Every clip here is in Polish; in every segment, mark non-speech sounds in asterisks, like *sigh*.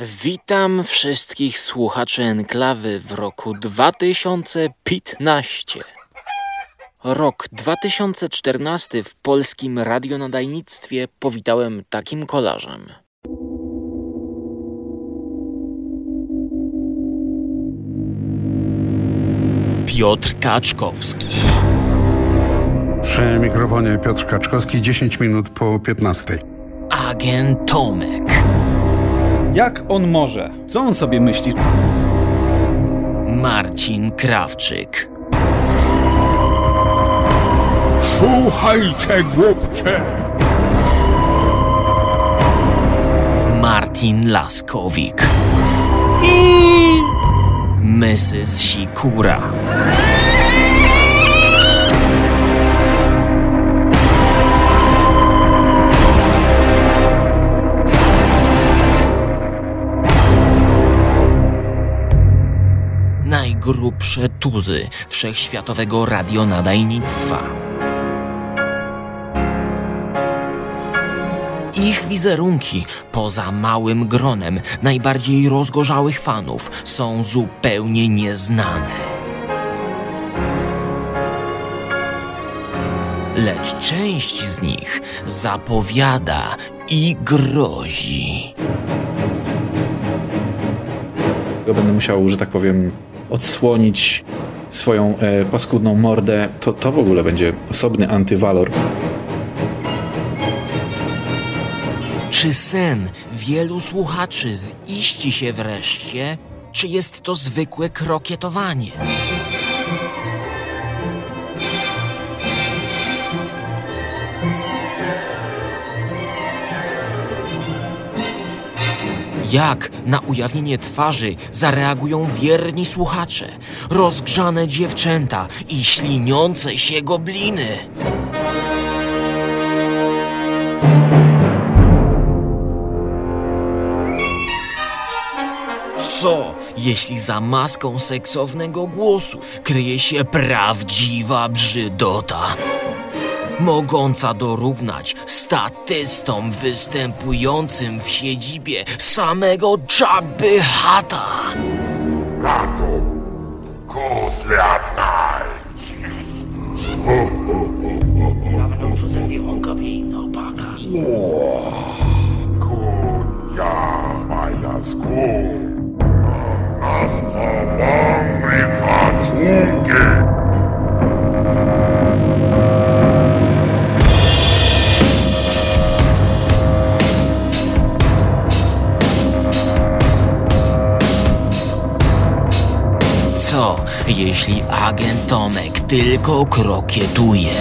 Witam wszystkich słuchaczy Enklawy w roku 2015. Rok 2014 w polskim radionadajnictwie powitałem takim kolarzem. Piotr Kaczkowski. Przy mikrofonie Piotr Kaczkowski, 10 minut po 15. Agent Tomek. Jak on może? Co on sobie myśli? Marcin Krawczyk. Słuchajcie, głupcze! Martin Laskowik. I Mrs. Sikura. Najgrubsze tuzy wszechświatowego radionadajnictwa. Ich wizerunki, poza małym gronem najbardziej rozgorzałych fanów, są zupełnie nieznane. Lecz część z nich zapowiada i grozi. Będę musiał, że tak powiem, odsłonić swoją e, paskudną mordę. To, to w ogóle będzie osobny antywalor. Czy sen wielu słuchaczy ziści się wreszcie, czy jest to zwykłe krokietowanie? Jak na ujawnienie twarzy zareagują wierni słuchacze, rozgrzane dziewczęta i śliniące się gobliny? Co, jeśli za maską seksownego głosu kryje się prawdziwa brzydota? Mogąca dorównać statystom występującym w siedzibie samego Jabby Hata. Rato, Kosliatnaj! Kunia maja skór, jeśli agent Tomek tylko krokietuje?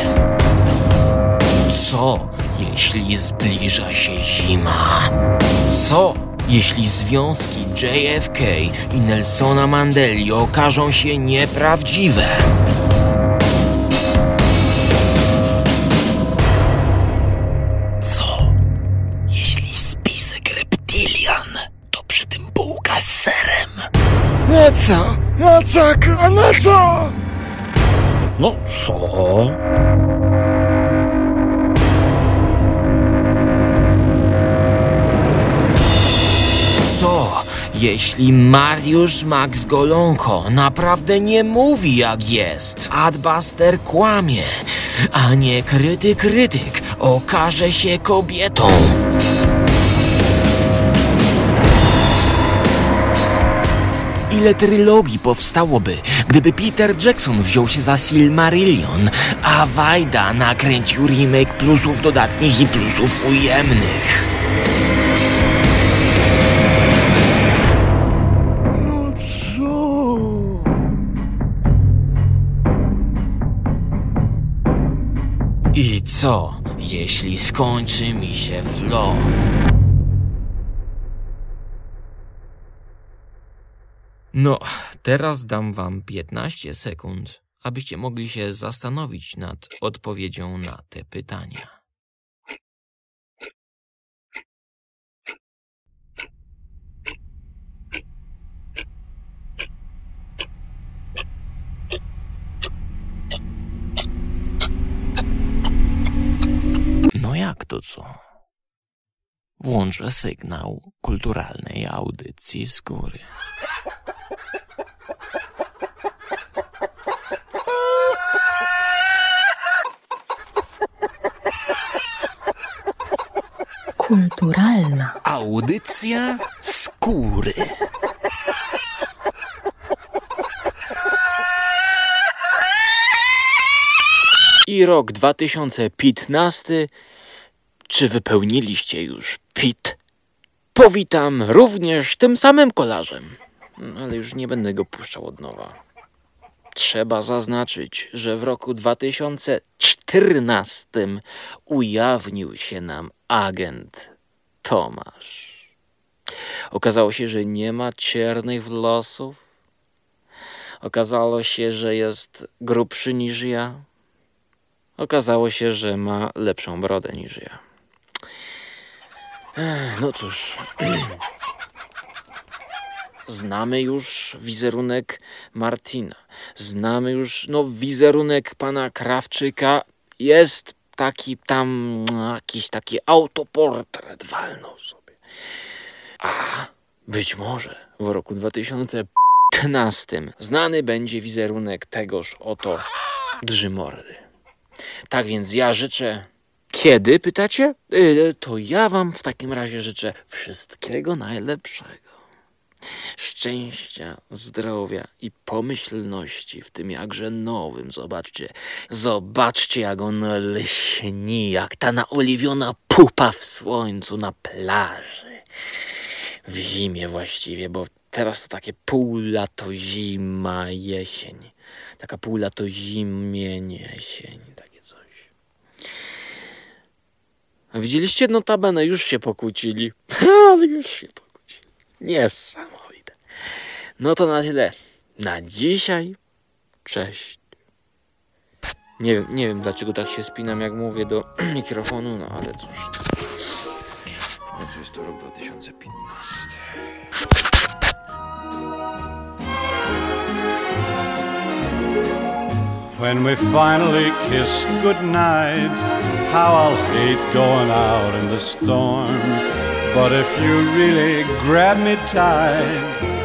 Co, jeśli zbliża się zima? Co, jeśli związki JFK i Nelsona Mandeli okażą się nieprawdziwe? Przy tym bułka z serem? Na co? Na co? A na co? No co? Co, jeśli Mariusz Max Golonko naprawdę nie mówi jak jest? Adbuster kłamie, a nie krytyk krytyk okaże się kobietą. Ile trylogii powstałoby, gdyby Peter Jackson wziął się za Silmarillion, a Wajda nakręcił remake plusów dodatnich i plusów ujemnych? No co? I co, jeśli skończy mi się flow? No, teraz dam wam 15 sekund, abyście mogli się zastanowić nad odpowiedzią na te pytania. No jak to co? włączę sygnał kulturalnej audycji z góry. Kulturalna. Audycja skóry. I rok 2015. Czy wypełniliście już PIT? Powitam również tym samym kolarzem. Ale już nie będę go puszczał od nowa. Trzeba zaznaczyć, że w roku 2014 ujawnił się nam agent Tomasz. Okazało się, że nie ma czarnych włosów. Okazało się, że jest grubszy niż ja. Okazało się, że ma lepszą brodę niż ja. No cóż. *clears throat* Znamy już wizerunek Martina. Znamy już no, wizerunek pana Krawczyka. Jest taki tam no, jakiś taki autoportret walnął sobie. A być może w roku 2015 znany będzie wizerunek tegoż oto Drzymordy. Tak więc ja życzę. Kiedy pytacie? Yy, to ja wam w takim razie życzę wszystkiego najlepszego. Szczęścia, zdrowia i pomyślności w tym jakże nowym. Zobaczcie, zobaczcie jak on lśni, jak ta naoliwiona pupa w słońcu na plaży. W zimie właściwie, bo teraz to takie pół lato zima, jesień. Taka pół lato zimień, jesień, takie coś. Widzieliście notabene, już się pokłócili. *laughs* Ale już się pokłócili. Niesamowite. No to na tyle. Na dzisiaj. Cześć. Nie wiem, nie wiem dlaczego tak się spinam, jak mówię do *clears throat* mikrofonu, no ale cóż. W końcu jest to rok 2015. When we finally kiss goodnight, how I'll hate going out in the storm. But if you really grab me tight,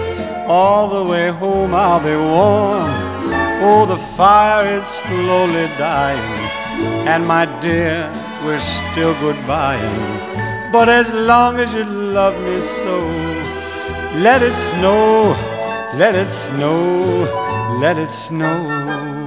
all the way home I'll be warm. Oh, the fire is slowly dying, and my dear, we're still goodbying. But as long as you love me so, let it snow, let it snow, let it snow.